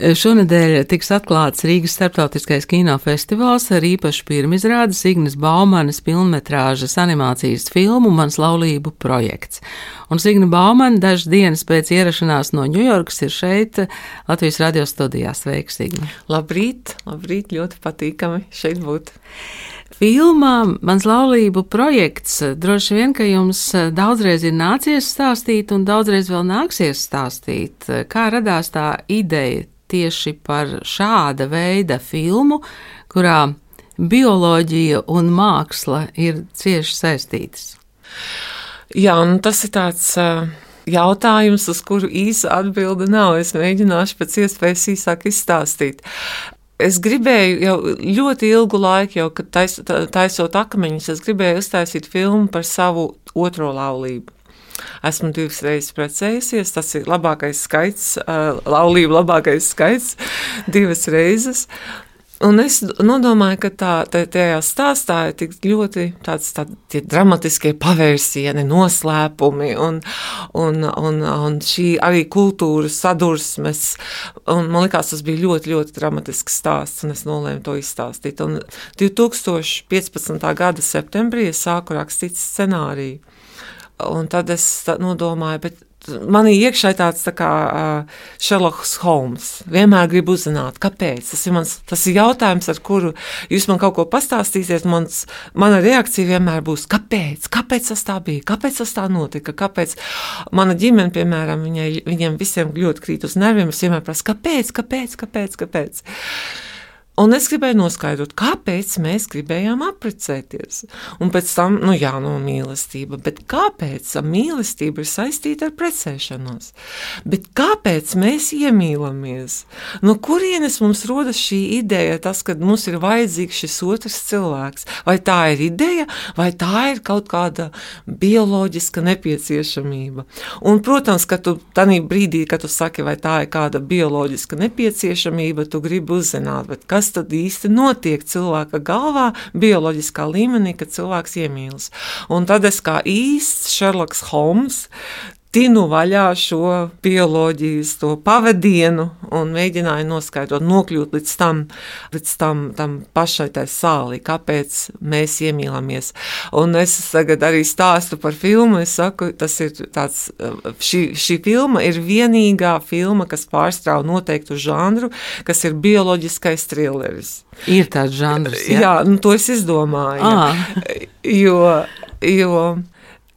Šonadēļ tiks atklāts Rīgas starptautiskais kinofestivāls ar īpašu pirmizrādi Signas Baumanas filmmetrāžas animācijas filmu Mans laulību projekts. Un Signa Baumana dažas dienas pēc ierašanās no Ņujorkas ir šeit Latvijas radio studijā. Sveika, Signa! Labrīt, labrīt, ļoti patīkami šeit būt! Filmā Mans laulību projekts droši vien, ka jums daudzreiz ir nācies stāstīt un daudzreiz vēl nāksies stāstīt. Kā radās tā ideja tieši par šāda veida filmu, kurā bioloģija un māksla ir cieši saistītas. Jā, un tas ir tāds jautājums, uz kuru īsa atbilde nav. Es mēģināšu pēc iespējas īsāk izstāstīt. Es gribēju jau ļoti ilgu laiku, jau, kad tais, taisot akmeņus, es gribēju uztaisīt filmu par savu otro laulību. Esmu divas reizes precējusies. Tas ir labākais skaits, laulību labākais skaits, divas reizes. Un es nodomāju, ka tā, tā, tajā stāstā ir tik ļoti tāds, tādi dramatiskie pavērsieni, noslēpumi un, un, un, un šī arī kultūras sadursmes. Un man liekas, tas bija ļoti, ļoti dramatisks stāsts, un es nolēmu to izstāstīt. Un 2015. gada septembrī es sāku rakstīt scenāriju. Un tad es nodomāju, bet manī iekšā ir tāds tā kā Šerloks uh, Holmes. Vienmēr gribu uzzināt, kāpēc. Tas ir, mans, tas ir jautājums, ar kuru jūs man kaut ko pastāstīsiet. Mans, mana reakcija vienmēr būs, kāpēc? Kāpēc tas tā bija? Kāpēc tas tā notika? Kāpēc mana ģimene, piemēram, viņai, viņiem visiem ļoti krīt uz nerviem? Es vienmēr prasu, kāpēc, kāpēc, kāpēc? kāpēc? Un es gribēju noskaidrot, kāpēc mēs gribējām apprecēties. Un pēc tam, nu jā, no mīlestība, bet kāpēc mīlestība ir saistīta ar precēšanos? Bet kāpēc mēs iemīlamies? No kurienes mums rodas šī ideja, tas, ka mums ir vajadzīgs šis otrs cilvēks? Vai tā ir ideja, vai tā ir kaut kāda bioloģiska nepieciešamība? Un, protams, ka tu tajā brīdī, kad tu saki, vai tā ir kāda bioloģiska nepieciešamība, tu gribi uzzināt, kas kas tad īsti notiek cilvēka galvā, bioloģiskā līmenī, kad cilvēks iemīlas. Un tad es kā īsts Šerloks Holmes tinu vaļā šo bioloģijas to pavadienu un mēģināju noskaidrot, nokļūt līdz tam, līdz tam, tam pašai tai sālī, kāpēc mēs iemīlamies. Un es tagad arī stāstu par filmu, es saku, tas ir tāds, šī, šī filma ir vienīgā filma, kas pārstrāv noteiktu žanru, kas ir bioloģiskais trilleris. Ir tāds žanrs, jā? Jā, nu to es izdomāju. À. Jo, jo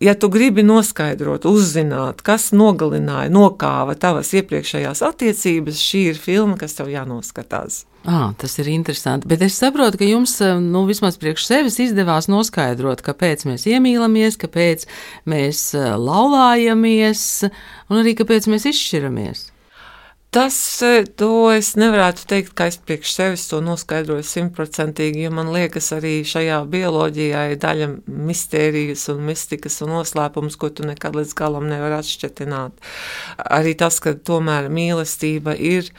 ja tu gribi noskaidrot, uzzināt, kas nogalināja, nokāva tavas iepriekšējās attiecības, šī ir filma, kas tev jānoskatās. À, tas ir interesanti. Bet es saprotu, ka jums nu, vismaz priekš sevis izdevās noskaidrot, kāpēc mēs iemīlamies, kāpēc mēs laulājamies un arī kāpēc mēs izšķiramies. Tas, e, to es nevarētu teikt, ka es priekš sevis to noskaidroju simtprocentīgi, jo man liekas, arī šajā bioloģijā ir daļa mistērijas un mistikas un noslēpums, ko tu nekad līdz galam nevar atšķetināt. Arī tas, ka tomēr mīlestība ir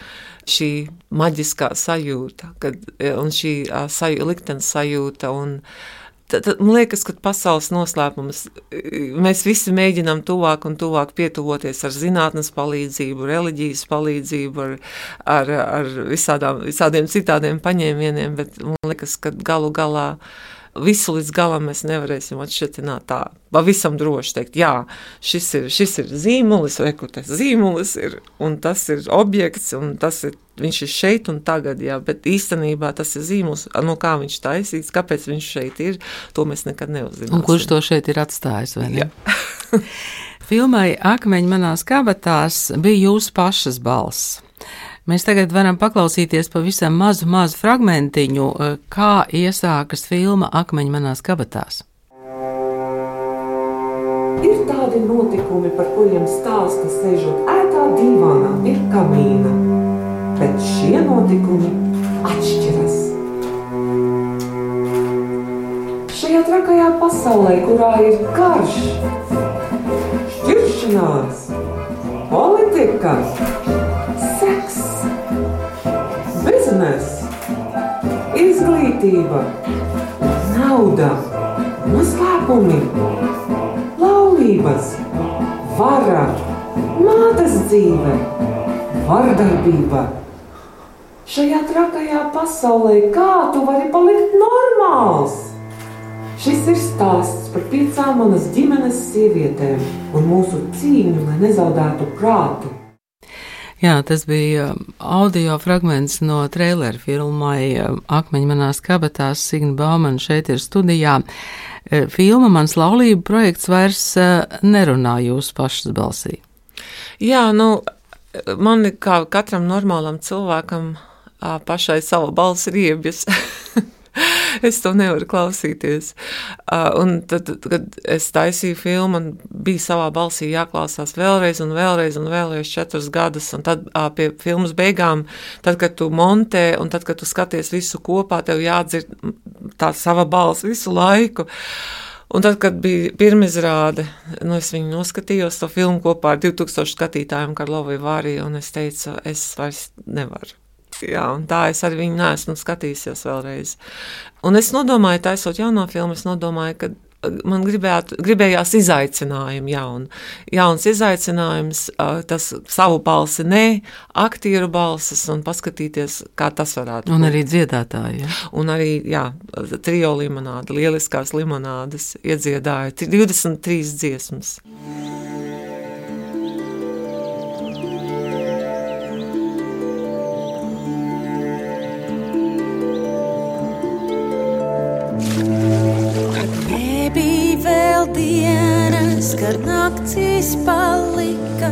šī maģiskā sajūta, kad, e, un šī sajūta, liktenes sajūta un sajūta Tad, man liekas, ka pasaules noslēpums mēs visi mēģinām tuvāk un tuvāk pietuvoties ar zinātnes palīdzību, reliģijas palīdzību, ar, ar, ar visādām, visādiem citādiem paņēmieniem, bet man liekas, ka galu galā visu līdz galam mēs nevarēsim atšķirt tā. Pavisam droši teikt, jā, šis ir, šis ir zīmolis, vai kur tas zīmolis ir, un tas ir objekts, un tas ir, viņš ir šeit un tagad, jā, bet īstenībā tas ir zīmols, no kā viņš taisīts, kāpēc viņš šeit ir, to mēs nekad neuzzināsim. Un kurš to šeit ir atstājis, vai ne? Filmai Akmeņi manās kabatās bija jūsu pašas balss. Mēs tagad varam paklausīties pavisam mazu, mazu fragmentiņu, eh, kā iesākas filma Akmeņi manās kabatās. Ir tādi notikumi, par kuriem stāsta sēžot ētā divānā pie kamīna, bet šie notikumi atšķiras. Šajā trakajā pasaulē, kurā ir karš, šķiršanās, politika, izglītība, nauda, noslēpumi, laulības, vara, mātes dzīve, vardarbība Šajā trakajā pasaulē kā tu vari palikt normāls? Šis ir stāsts par piecām manas ģimenes sievietēm un mūsu cīņu, lai nezaudētu prātu. Jā, tas bija um, audio fragments no traileru filmai um, Akmeņa manās kabatās. Signa Baumana šeit ir studijā. E, filma Mans laulība projekts vairs e, nerunā jūsu pašas balsī. Jā, nu, man kā katram normālam cilvēkam pašai sava balss ir iebjas. es to nevaru klausīties. Uh, un tad, kad es taisīju filmu, man bija savā balsī jāklausās vēlreiz, un vēlreiz, un vēlreiz četrus gadus. Un tad pie filmas beigām, tad, kad tu montē, un tad, kad tu skaties visu kopā, tev jādzird tā sava balss visu laiku. Un tad, kad bija pirmizrāde, nu, es viņu noskatījos, to filmu kopā ar 2000 skatītājiem, Karlovai Vāriju, un es teicu, es vairs nevaru. Jā, un tā es arī viņu neesmu skatījusies vēlreiz. Un es nodomāju, taisot jauno filmu, es nodomāju, ka man gribētu, gribējās izaicinājumu jaunu. Jauns izaicinājums, tas savu balsi, ne aktieru balsis, un paskatīties, kā tas varētu būt. Un arī dziedātāji. Ja? Un arī, jā, trijo limonāde, lieliskās limonādes iedziedāja 23 dziesmas. Kad naktis palika,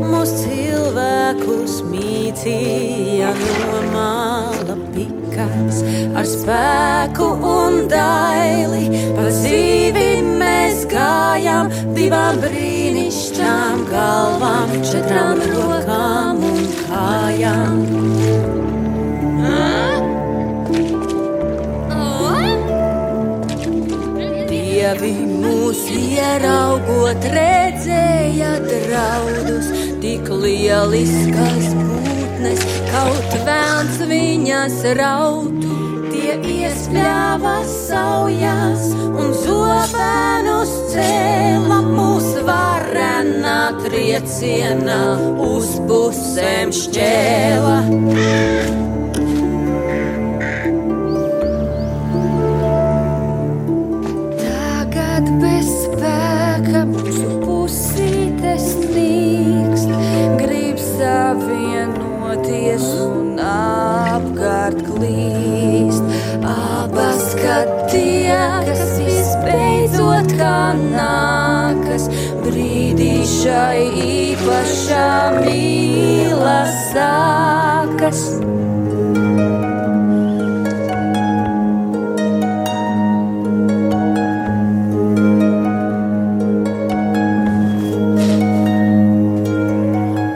mūsu cilvēkus mītīja no māla pikas. Ar spēku un daili pa dzīvi mēs gājām, divām brīnišķām galvām, četrām rokām un kājām. Dievi mūs ieraugot, redzēja draudus, tik lieliskas būtnes, kaut vēlns viņas rautu. Tie iespļāva saujās un zobēnus cēla mūsu varenā triecienā uz pusēm šķēla. Šai īpašā mīla sākas.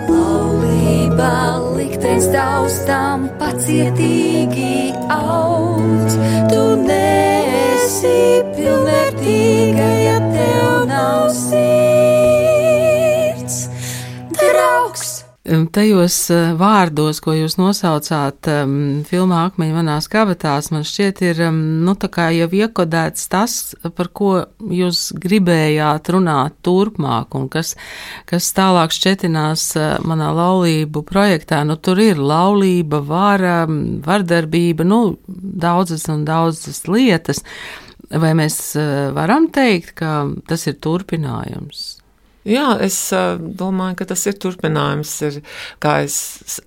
Laulībā liktenis taustām pacietīgi Tajos eh, vārdos, ko jūs nosaucāt um, filmā Akmeņa manās kabatās, man šķiet, ir um, nu, jau iekodēts tas, par ko jūs gribējāt runāt turpmāk, un kas, kas tālāk šķetinās uh, manā laulību projektā. Nu, tur ir laulība, vara, vardarbība, nu, daudzas un daudzas lietas. Vai mēs uh, varam teikt, ka tas ir turpinājums? Jā, es domāju, ka tas ir turpinājums. Ir, kā es,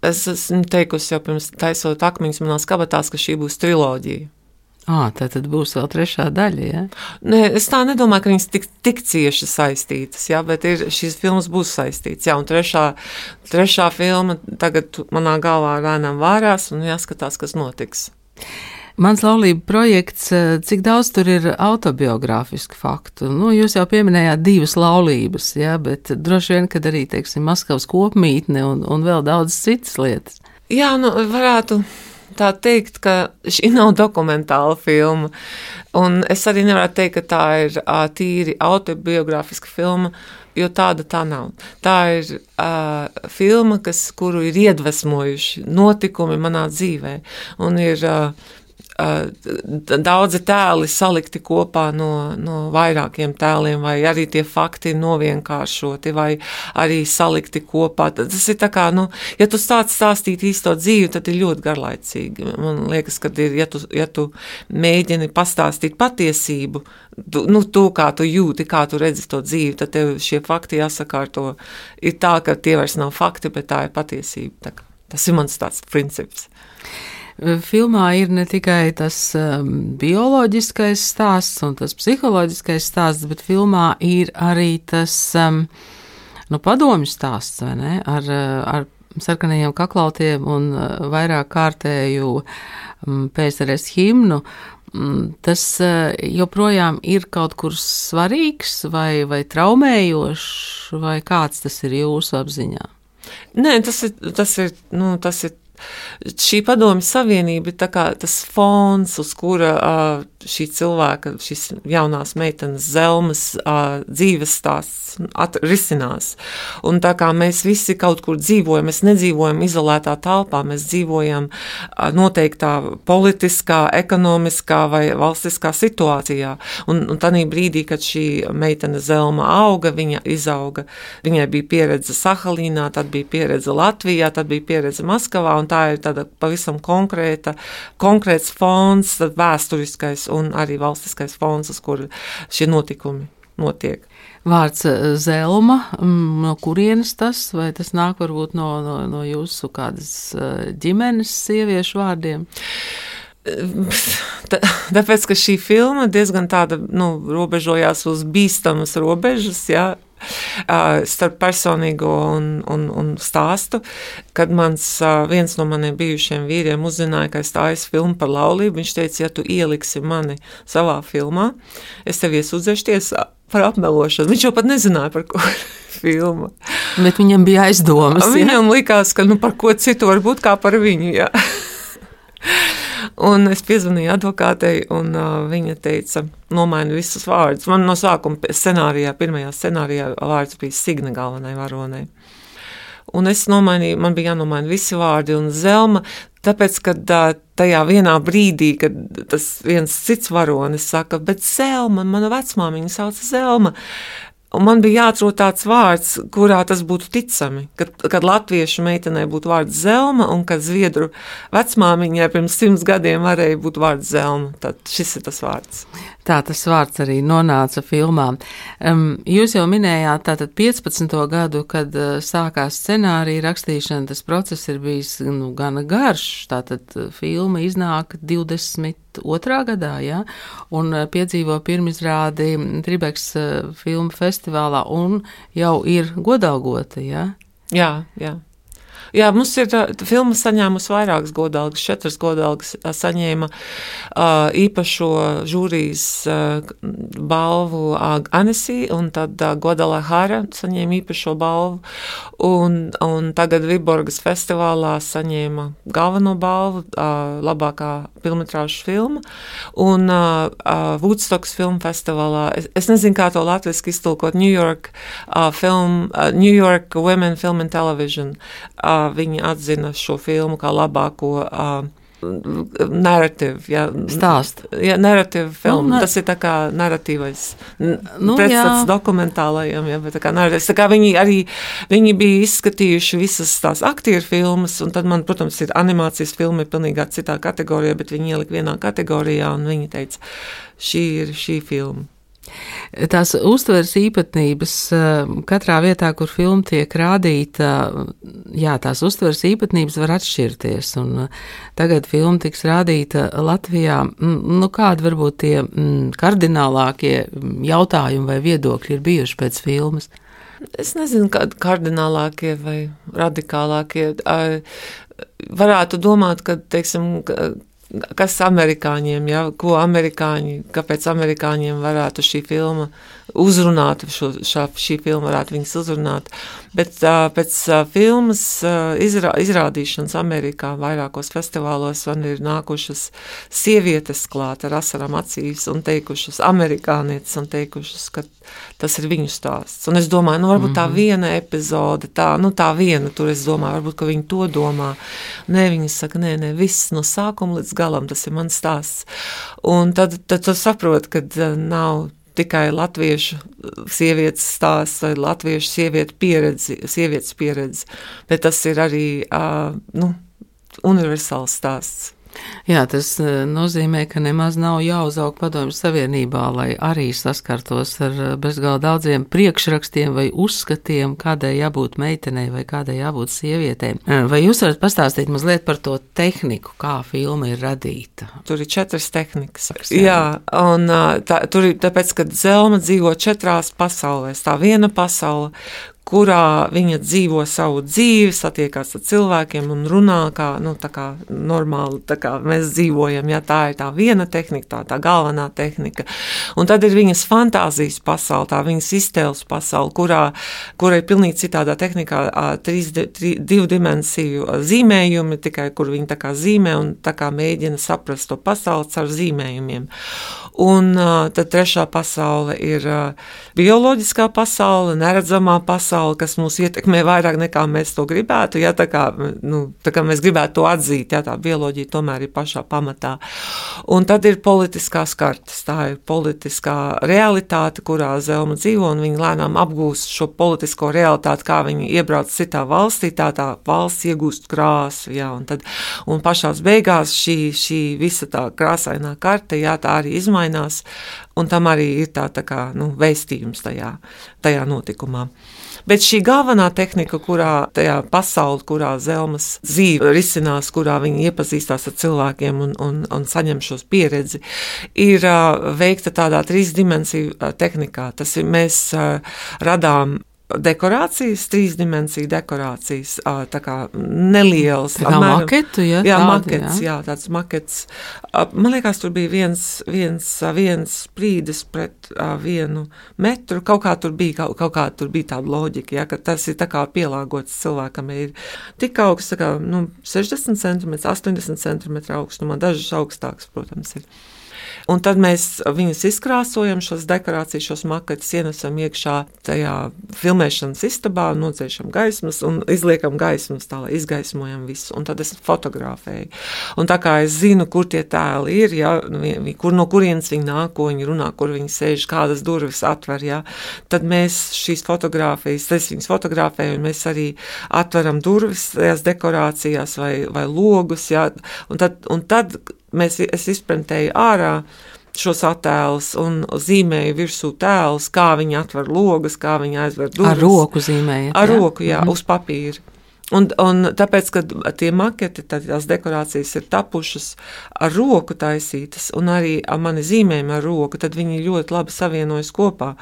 es esmu teikusi jau pirms taisot akmeņus manās kabatās, ka šī būs triloģija. À, tā tad būs vēl trešā daļa. Ja? Nē, es tā nedomāju, ka viņas tik, tik cieši saistītas, jā, bet ir, šīs filmas būs saistītas. Jā, un trešā, trešā filma tagad manā galvā lēnām vārās un jāskatās, kas notiks. Mans laulība projekts, eh, cik daudz tur ir autobiogrāfisku faktu? Nu, jūs jau pieminējāt divas laulības, jā, bet droši vien, kad arī, teiksim, Maskavas kopmītne un, un vēl daudz citas lietas. Jā, nu, varētu tā teikt, ka šī nav dokumentāla filma. Un es arī nevaru teikt, ka tā ir tīri autobiogrāfiska filma, jo tāda tā nav. Tā ir uh, filma, kas, kuru ir iedvesmojuši notikumi manā dzīvē. Un ir uh, daudzi tēli salikti kopā no, no vairākiem tēliem, vai arī tie fakti novienkāršoti, vai arī salikti kopā. Tas ir tā kā, nu, ja tu sāc stāstīt īsto dzīvi, tad ir ļoti garlaicīgi. Man liekas, ka ir, ja tu, ja tu mēģini pastāstīt patiesību, tu, nu, to, kā tu jūti, kā tu redzi to dzīvi, tad tev šie fakti jāsakārto. Ir tā, ka tie vairs nav fakti, bet tā ir patiesība. Tā tas ir mans tāds princips. Filmā ir ne tikai tas um, bioloģiskais stāsts un tas psiholoģiskais stāsts, bet filmā ir arī tas um, nu, padomju stāsts, ne? Ar, ar sarkanajiem kaklautiem un uh, vairāk kārtēju um, PSRS himnu. Um, tas uh, joprojām ir kaut kur svarīgs vai, vai traumējošs, vai kāds tas ir jūsu apziņā? Nē, tas ir, tas ir, nu, tas ir šī padomju savienība ir tas fons, uz kura šī cilvēka, šīs jaunās meitenes zelmas dzīves stāsts risinās. Un tā kā mēs visi kaut kur dzīvojam, mēs nedzīvojam izolētā telpā, mēs dzīvojam noteiktā politiskā, ekonomiskā vai valstiskā situācijā. Un, un tādā brīdī, kad šī meitene zelma auga, viņa izauga, viņai bija pieredze Sahalīnā, tad bija pieredze Latvijā, tad bija pieredze Maskavā, un tā ir tāda pavisam konkrēta, konkrēts fons, vēsturiskais un arī valstiskais fons, uz kur šie notikumi notiek. Vārds eh, Zelma, mm, no kurienes tas, vai tas nāk varbūt no, no, no jūsu kādas eh, ģimenes sieviešu vārdiem? Tāpēc, ka šī filma diezgan tāda, nu, robežojās uz bīstamas robežas, jā, starp personīgo un, un, un stāstu, kad mans viens no maniem bijušiem vīriem uzzināja, ka es stāju filmu par laulību. Viņš teica, ja tu ieliksi mani savā filmā, es tevi iesūdzēšu tiesā par apmelošanu. Viņš jau pat nezināja, par ko filma. Bet viņam bija aizdomas. Viņam ja? likās, ka nu, par ko citu var būt kā par viņu. Jā. Un es piezvanīju advokātei, un uh, viņa teica, nomaini visus vārdus. Man no sākuma scenārijā, pirmajā scenārijā vārds bija Signe galvenai varonei. Un es nomainīju, man bija jānomaina visi vārdi un zelma, tāpēc, ka tajā vienā brīdī, kad tas viens cits varonis saka, bet zelma, mana vecmāmiņa sauc zelma, Un man bija jāatrod tāds vārds, kurā tas būtu ticami. Kad, kad latviešu meitenei būtu vārds zelma, un kad zviedru vecmāmiņai pirms simts gadiem varēja būt vārds zelma, tad šis ir tas vārds. Tā tas vārds arī nonāca filmā. Um, jūs jau minējāt, tātad 15. gadu, kad uh, sākās scenārija rakstīšana, tas process ir bijis nu, gana garš. Tātad uh, filma iznāk 22. gadā, ja, un uh, piedzīvo pirmizrādi Tribeks uh, filmu festivālā un jau ir godalgota, ja? Jā, jā. Jā, mums ir filma saņēmusi vairākas godalgas. Četras godalgas saņēma īpašo žūrijas balvu Anesī, un tad Godala Hara saņēma īpašo balvu, un, un tagad Viborgas festivālā saņēma galveno balvu labākā filmetrāžu filma, un Woodstocks filmu festivālā, es, es nezinu, kā to latviski iztulkot, New York film, New York Women Film and Television. Uh, viņi atzina šo filmu kā labāko. Uh, narratīvu, ja, stāstu. Ja, narratīvu filmu. Nu, ne... Tas ir tā kā narratīvais nu, pretstats dokumentālajiem, ja, bet tā kā narratīvs. Tā kā viņi arī, viņi bija izskatījuši visas tās aktieru filmas, un tad man, protams, ir animācijas filma ir pilnīgā citā kategorijā, bet viņi ielika vienā kategorijā, un viņi teica, šī ir šī filma. Tās uztveres īpatnības eh, katrā vietā, kur filma tiek rādīta, jā, tās uztveres īpatnības var atšķirties. Un eh, tagad filma tiks rādīta Latvijā. Nu, kādi varbūt tie kardinālākie jautājumi vai viedokļi ir bijuši pēc filmas? Es nezinu, kādi kardinālākie vai radikālākie. Varētu domāt, ka, teiksim, kas amerikāņiem, ja, ko amerikāņi, kāpēc amerikāņiem varētu šī filma uzrunāt, šo, šā, šī filma varētu viņus uzrunāt. Bet uh, pēc uh, filmas uh, izrā, izrādīšanas Amerikā vairākos festivālos man ir nākušas sievietes klāt ar asarām acīs un teikušas, amerikānietes un teikušas, ka tas ir viņu stāsts. Un es domāju, nu varbūt tā mhm. viena epizode, tā, nu tā viena, tur es domāju, varbūt, ka viņi to domā. Nē, viņi saka, nē, nē, viss no sākuma līdz galam, tas ir mans stāsts. Un tad, tad tu saproti, ka nav tikai latviešu sievietes stāsts vai latviešu sievietu pieredzi, sievietes pieredzi, bet tas ir arī uh, nu, universāls stāsts. Jā, tas eh, nozīmē, ka nemaz nav jāuzaug padomju savienībā, lai arī saskartos ar eh, bezgalā daudziem priekšrakstiem vai uzskatiem, kādai jābūt meitenei vai kādai jābūt sievietēm. Eh, vai jūs varat pastāstīt mazliet par to tehniku, kā filma ir radīta? Tur ir četras tehnikas. Jā, un tā, tur ir tāpēc, ka Zelma dzīvo četrās pasaulēs. Tā viena pasaule, kurā viņa dzīvo savu dzīvi, satiekās ar cilvēkiem un runā kā, nu, kā normāli, tā kā mēs dzīvojam. Ja, tā ir tā viena tehnika, tā, tā galvenā tehnika. Un tad ir viņas fantāzijas pasaule, tā viņas iztēles pasaule, kurā, kurā ir pilnīgi citādā tehnikā, trīs, tri, divu dimensiju zīmējumi, tikai kur viņi tā kā zīmē un tā kā mēģina saprast to pasauli caur zīmējumiem. Un tad trešā pasaule ir bioloģiskā pasaule, neredzamā pasaule, kas mūs ietekmē vairāk nekā mēs to gribētu. Ja, tā, kā, nu, tā kā mēs gribētu to atzīt, ja tā bioloģija tomēr ir pašā pamatā. Un tad ir politiskās kartes. Tā ir politiskā realitāte, kurā Zelma dzīvo, un viņi lēnām apgūst šo politisko realitāti, kā viņi iebrauc citā valstī, tā tā valsts iegūst krāsu. Ja, un, tad, un pašās beigās šī, šī visa tā krāsainā karte, ja, tā arī izmainās mainās, un tam arī ir tā, tā kā, nu, vēstījums tajā, tajā notikumā. Bet šī galvenā tehnika, kurā tajā pasaulē, kurā zelmas dzīve risinās, kurā viņi iepazīstās ar cilvēkiem un, un, un saņem šos pieredzi, ir veikta tādā trīsdimensiju tehnikā. Tas ir mēs radām dekorācijas, trīs dimensiju dekorācijas, tā kā nelielas. Tā kā apmēram, maketu, ja? Jā, tāda, makets, jā. jā, tāds makets. Man liekas, tur bija viens, viens, viens sprīdis pret vienu metru. Kaut kā tur bija, kaut, kaut kā tur bija tāda loģika, ja, ka tas ir tā kā pielāgots cilvēkam. Ir tik augsts, kā nu, 60 cm, 80 cm augstumā, dažas augstāks, protams, ir. Un tad mēs viņus izkrāsojam, šos dekorācijas, šos maketus ienesam iekšā tajā filmēšanas istabā, nodzēšam gaismas un izliekam gaismas tā, lai izgaismojam visu. Un tad es fotografēju. Un tā kā es zinu, kur tie tēli ir, ja, kur, no kurienes viņi nāk, ko viņi runā, kur viņi sēž, kādas durvis atver, ja, tad mēs šīs fotogrāfijas, es viņas fotografēju, un mēs arī atveram durvis tajās dekorācijās vai, vai logus, ja, un tad, un tad mēs, es izprintēju ārā šos attēlus un zīmēju virsū tēlus, kā viņi atver logus, kā viņi aizver durvis. Ar roku zīmēju. Ar jā? roku, jā, mm -hmm. uz papīra. Un, un tāpēc, ka tie maketi, tās dekorācijas ir tapušas ar roku taisītas, un arī mani zīmējumi ar roku, tad viņi ļoti labi savienojas kopā.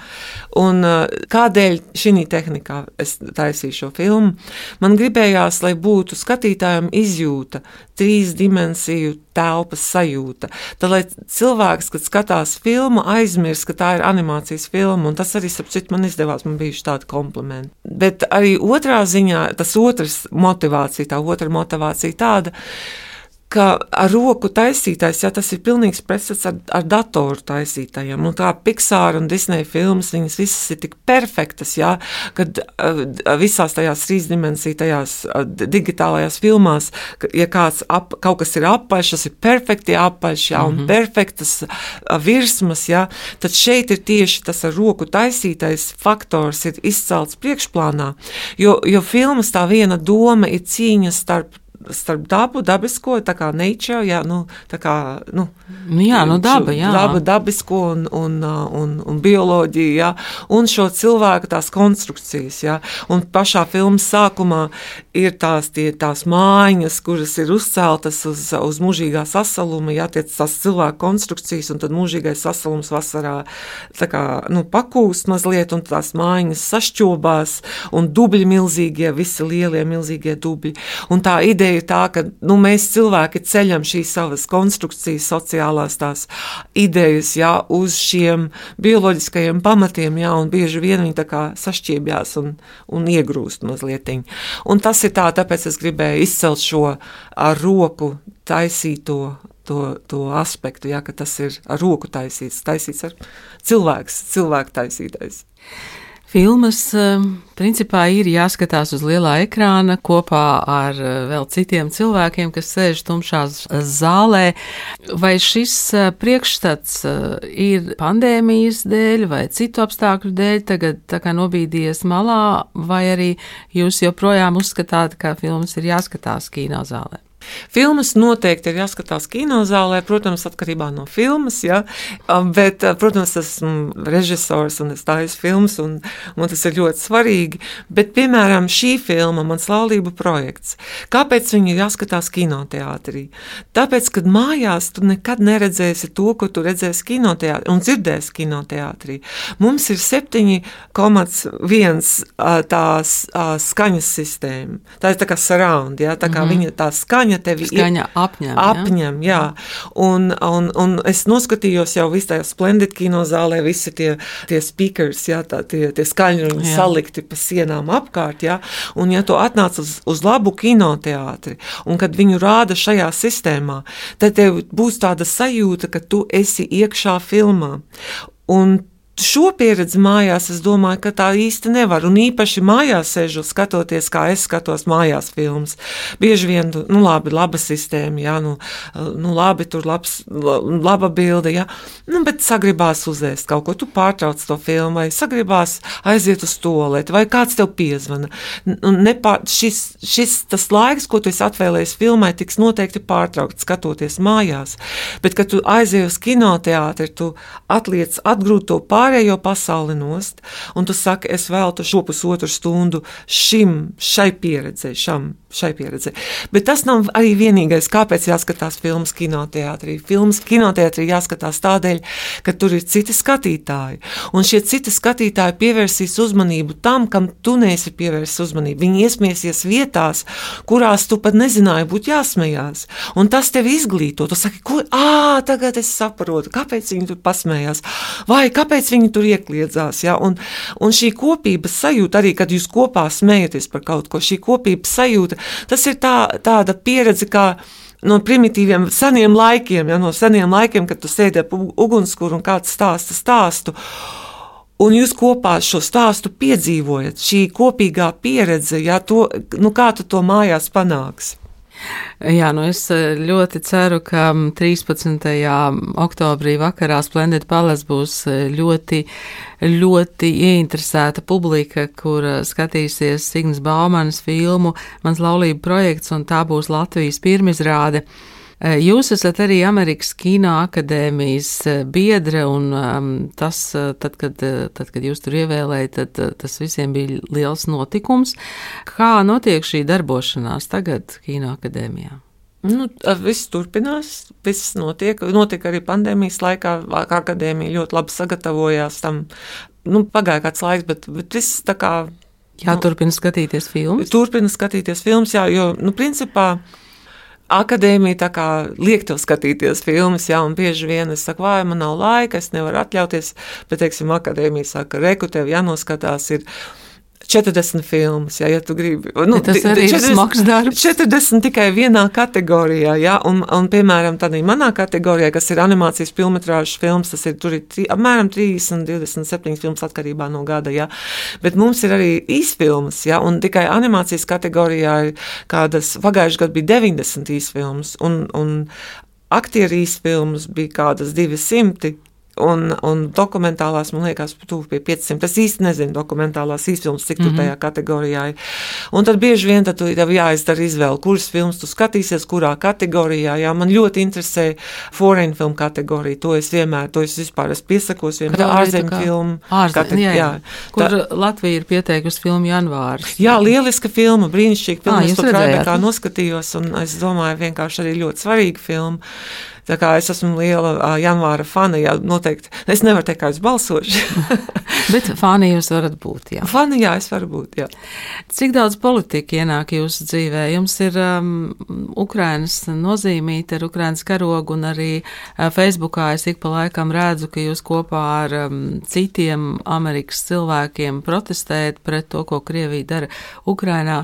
Un, kādēļ šī tehnikā es taisīju šo filmu? Man gribējās, lai būtu skatītājiem izjūta, trīs dimensiju telpas sajūta. Tad, lai cilvēks, kad skatās filmu, aizmirst, ka tā ir animācijas filma, un tas arī, ap citu, man izdevās, man bija tādi komplimenti. Bet arī otrā ziņā, tas otrs motivācija, tā otra motivācija tāda, ka ar roku taisītais, ja tas ir pilnīgs pretstats ar, ar datoru taisītajiem. Un kā Pixar un Disney filmas, viņas visas ir tik perfektas, ja, kad uh, visās tajās trīsdimensiju, tajās uh, digitālajās filmās, ja kāds ap, kaut kas ir apaļš, tas ir perfekti apaļš, ja, un mm -hmm. perfektas uh, virsmas, ja, tad šeit ir tieši tas ar roku taisītais faktors ir izcelts priekšplānā, jo, jo filmas tā viena doma ir cīņa starp starp dabu, dabisko, tā kā nature, jā, nu, tā kā, nu, nu jā, nu daba, jā. Daba, dabisko un, un, un, un bioloģiju, jā, un šo cilvēku tās konstrukcijas, jā, un pašā filmas sākumā ir tās, tie, tās mājiņas, kuras ir uzceltas uz, uz mūžīgā sasaluma, jā, tie tās cilvēku konstrukcijas, un tad mūžīgais sasalums vasarā, tā kā, nu, pakūst mazliet, un tās mājiņas sašķobās, un dubļi milzīgie, visi lielie milzīgie dubļi, un tā ideja ideja tā, ka nu, mēs cilvēki ceļam šīs savas konstrukcijas, sociālās tās idejas, jā, uz šiem bioloģiskajiem pamatiem, jā, un bieži vien viņi tā kā sašķiebjās un, un iegrūst mazliet. Un tas ir tā, tāpēc es gribēju izcelt šo ar roku taisīto to, to aspektu, ja, ka tas ir ar roku taisīts, taisīts ar cilvēks, cilvēku taisītais. Filmas ehm, principā ir jāskatās uz lielā ekrāna kopā ar eh, vēl citiem cilvēkiem, kas sēž tumšās zālē. Vai šis eh, priekšstats eh, ir pandēmijas dēļ vai citu apstākļu dēļ tagad tā kā nobīdies malā, vai arī jūs joprojām uzskatāt, ka filmas ir jāskatās kino zālē? Filmas noteikti ir jāskatās kinozālē, protams, atkarībā no filmas. Ja? Bet, protams, esmu režisors un es taisu filmas, un, un tas ir ļoti svarīgi. Bet, piemēram, šī filma, mans laulību projekts, kāpēc viņa ir jāskatās kinoteātrī? Tāpēc, kad mājās tu nekad neredzēsi to, ko tu redzēsi kinoteātrī un dzirdēsi kinoteātrī. Mums ir 7,1 tās skaņas sistēma. Tā ir tā kā surround, ja? tā kā mm -hmm. viņa tā skaņa tevi Skaņa apņem. apņem jā. Jā. Un, un, un es noskatījos jau visā splendid kino zālē, visi tie, tie speakers, jā, tā, tie, tie skaņruņi salikti pa sienām apkārt. Jā. Un ja tu atnāc uz, uz labu kinoteātri, un kad viņu rāda šajā sistēmā, tad tev būs tāda sajūta, ka tu esi iekšā filmā. Un šo pieredzi mājās, es domāju, ka tā īsti nevar. Un īpaši mājās sēžot, skatoties, kā es skatos mājās filmas. Bieži vien, nu, labi, laba sistēma, jā, nu, nu labi, tur labs, laba bilde, jā, nu, bet sagribās uzēst kaut ko, tu pārtrauc to filmu, vai sagribās aiziet uz toleti, vai kāds tev piezvana. Nepār, šis, šis tas laiks, ko tu esi atvēlējis filmai, tiks noteikti pārtraukts skatoties mājās. Bet, kad tu aizies uz kinoteātri, tu atliec atgrūt to pār pārējo pasauli nost, un tu saki, es veltu šo pusotru stundu šim, šai pieredzei, šam, šai pieredzei. Bet tas nav arī vienīgais, kāpēc jāskatās filmas kinoteātrī. Filmas kinoteātrī jāskatās tādēļ, ka tur ir citi skatītāji, un šie citi skatītāji pievērsīs uzmanību tam, kam tu neesi pievērsis uzmanību. Viņi iesmiesies vietās, kurās tu pat nezināji būt jāsmējās, un tas tevi izglīto. Tu saki, ko, ā, tagad es saprotu, kāpēc viņi tur pasmējās, vai kāpēc viņi viņi tur iekļiedzās. Ja? Un, un šī kopības sajūta, arī kad jūs kopā smējaties par kaut ko, šī kopības sajūta, tas ir tā, tāda pieredze, kā no primitīviem seniem laikiem, ja, no seniem laikiem, kad tu sēdi ap ugunskura un kāds stāsta stāstu. Un jūs kopā šo stāstu piedzīvojat, šī kopīgā pieredze, ja, to, nu kā tu to mājās panāksi. Jā, nu es eh, ļoti ceru, ka 13. oktobrī vakarā Splendid Palace būs eh, ļoti, ļoti ieinteresēta publika, kur eh, skatīsies Signas Baumanas filmu Mans laulība projekts, un tā būs Latvijas pirmizrāde. Eh, jūs esat arī Amerikas Kino akadēmijas eh, biedre, un um, tas, eh, tad kad, tad, kad jūs tur ievēlējat, tad tas visiem bija liels notikums. Kā notiek šī darbošanās tagad Kino akadēmijā? Nu, viss turpinās, viss notiek. Notika arī pandēmijas laikā. Akadēmija ļoti labi sagatavojās tam. Nu, pagāja kāds laiks, bet, bet viss tā kā. Jā, nu, turpina skatīties filmas. Turpina skatīties filmas, jā, jo, nu, principā akadēmija liek tev skatīties filmas, jā, un bieži vien es saku, vai man nav laika, es nevaru atļauties, bet, teiksim, akadēmija saka, reku tev jānoskatās ir 40 filmas, ja, ja tu gribi. Nu, ja tas arī 40, ir smags darbs. 40 tikai vienā kategorijā, ja, un, un piemēram, tādā manā kategorijā, kas ir animācijas filmetrāžas filmas, tas ir, tur ir tri, apmēram 30, 27 filmas atkarībā no gada, ja, bet mums ir arī īsfilmas, ja, un tikai animācijas kategorijā ir kādas, pagājuši gadu bija 90 īsfilmas, un, un aktieru īsfilmas bija kādas 200, un, un dokumentālās, man liekas, tuvu pie 500. Es īsti nezinu, dokumentālās īsfilmas, cik tur mm -hmm. tajā kategorijā ir. Un tad bieži vien tad tev jāizdara izvēle, kuras filmas tu skatīsies, kurā kategorijā. Jā, man ļoti interesē foreign film kategorija. To es vienmēr, to es vispār esmu piesakos, vienmēr ārzemju filmu. Ārzemju, jā, jā. Kur tā, Latvija ir pieteikusi filmu janvārs. Jā, lieliska filma, brīnišķīga filma. À, es to Krājbekā noskatījos, un es domāju, vienkārši arī ļoti svarīga filma. Tā kā es esmu liela uh, janvāra fana, jā, noteikti. Es nevaru teikt, kā es balsošu. Bet fani jūs varat būt, jā. fana, jā, es varu būt, jā. Cik daudz politika ienāk jūsu dzīvē? Jums ir um, Ukrainas nozīmīte ar Ukrainas karogu, un arī uh, Facebookā es ik pa laikam redzu, ka jūs kopā ar um, citiem Amerikas cilvēkiem protestējat pret to, ko Krievija dara Ukrainā.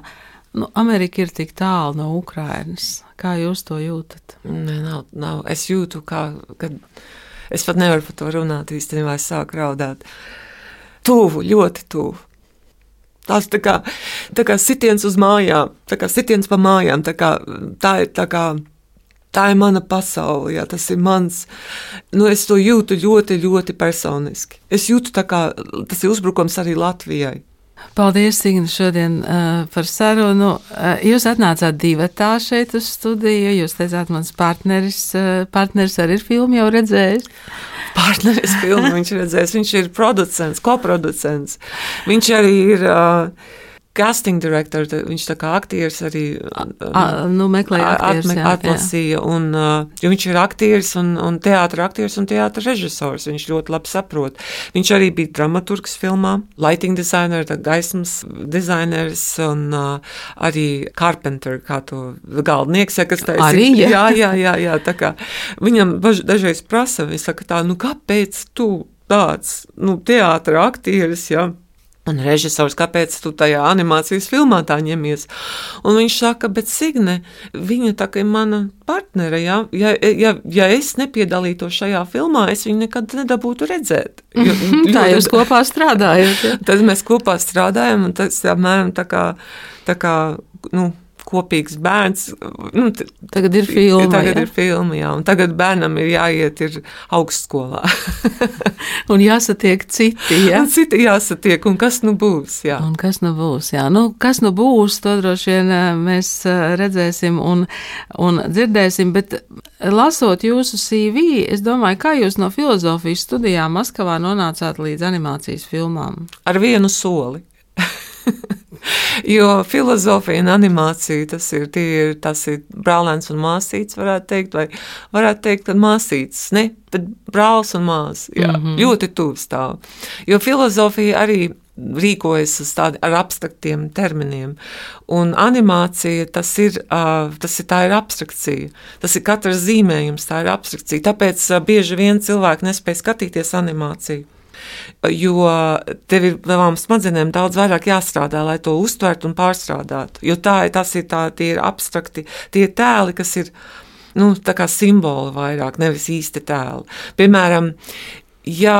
Nu, Amerika ir tik tālu no Ukrainas. Kā jūs to jūtat? Nē, nav, nav. Es jūtu, kā, kad es pat nevaru par to runāt īstenībā, es sāku raudāt. Tuvu, ļoti tuvu. Tās tā kā, tā kā sitiens uz mājām, tā kā sitiens pa mājām, tā, kā, tā ir tā kā. Tā ir mana pasaule, jā, tas ir mans. Nu, es to jūtu ļoti, ļoti personiski. Es jūtu, ka tas ir uzbrukums arī Latvijai. Paldies, Signe, šodien uh, par sarunu. Uh, jūs atnācāt divatā šeit uz studiju. Jūs teicāt, mans partneris, uh, partneris arī ir filmu jau redzējis. Partneris filmu viņš redzējis. Viņš ir producents, koproducents. Viņš arī ir. Uh, casting director, viņš tā kā aktieris arī A, nu, meklēja aktieris, atme, jā, atlasīja. Un, jo viņš ir aktieris un, un teātra aktieris un teātra režisors. Viņš ļoti labi saprot. Viņš arī bija dramaturgs filmā, lighting designer, gaismas designers un uh, arī carpenter, kā to galdnieks, ja, kas teica. Arī, jā, jā, jā, jā, jā tā kā viņam dažreiz prasa, viņš saka tā, nu kāpēc tu tāds, nu, teātra aktieris, jā. Ja? Un režisors, kāpēc tu tajā animācijas filmā tā ņemies? Un viņš saka, bet Signe, viņa tā kā ir mana partnere, ja, ja, ja, ja es nepiedalītos šajā filmā, es viņu nekad nedabūtu redzēt. Jo, tā jūs kopā strādājat. Ja? Tad mēs kopā strādājam, un tas apmēram tā kā, tā kā, nu, kopīgs bērns. Nu, tagad ir filma. Tagad jā? ir filma, jā. Un tagad bērnam ir jāiet ir augstskolā. un jāsatiek citi, jā. Un citi jāsatiek, un kas nu būs, jā. Un kas nu būs, jā. Nu, kas nu būs, to droši vien mēs redzēsim un, un dzirdēsim, bet lasot jūsu CV, es domāju, kā jūs no filozofijas studijām Maskavā nonācāt līdz animācijas filmām? Ar vienu soli. Jo filozofija un animācija tas ir, ir, tas ir brālēns un māsīts, varētu teikt, vai varētu teikt, ka māsīts, ne, bet brālis un māsa, jā, mm -hmm. ļoti tuvu stāv. Jo filozofija arī rīkojas uz tādiem ar abstraktiem terminiem. Un animācija tas ir, tas ir, ir abstrakcija. Tas ir katrs zīmējums, tā ir abstrakcija. Tāpēc bieži vien cilvēki nespēj skatīties animāciju jo tev ir tavām smadzenēm daudz vairāk jāstrādā, lai to uztvertu un pārstrādātu. Jo tā ir, tas ir tā, tie ir abstrakti, tie tēli, kas ir, nu, tā kā simboli vairāk, nevis īsti tēli. Piemēram, ja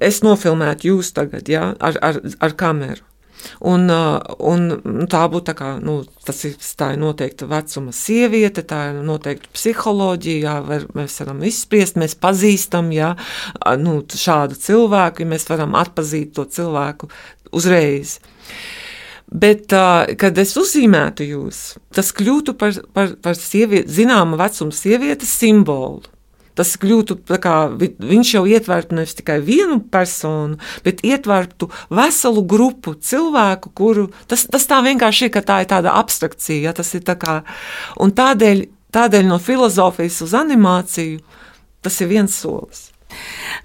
es nofilmētu jūs tagad, ja, ar, ar, ar kameru, Un, uh, un tā būtu tā kā, nu, tas ir, tā ir noteikta vecuma sieviete, tā ir noteikta psiholoģija, jā, var, mēs varam izspriest, mēs pazīstam, jā, nu, šādu cilvēku, ja mēs varam atpazīt to cilvēku uzreiz. Bet, uh, kad es uzzīmētu jūs, tas kļūtu par, par, par sievieti, zināma vecuma sievietes simbolu tas kļūtu kā viņš jau ietvertu nevis tikai vienu personu, bet ietvertu veselu grupu cilvēku, kuru tas, tas tā vienkārši ir, ka tā ir tāda abstrakcija. Ja, tas ir tā kā, un tādēļ, tādēļ no filozofijas uz animāciju tas ir viens solis.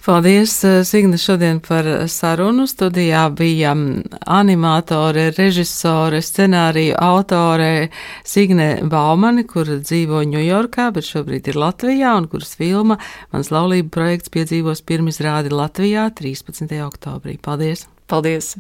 Paldies, eh, Signe, šodien par sarunu. Studijā bija mm, animātore, režisore, scenāriju autore Signe Baumani, kur dzīvo Ņujorkā, bet šobrīd ir Latvijā, un kuras filma Mans laulība projekts piedzīvos pirmizrādi Latvijā 13. oktobrī. Paldies! Paldies!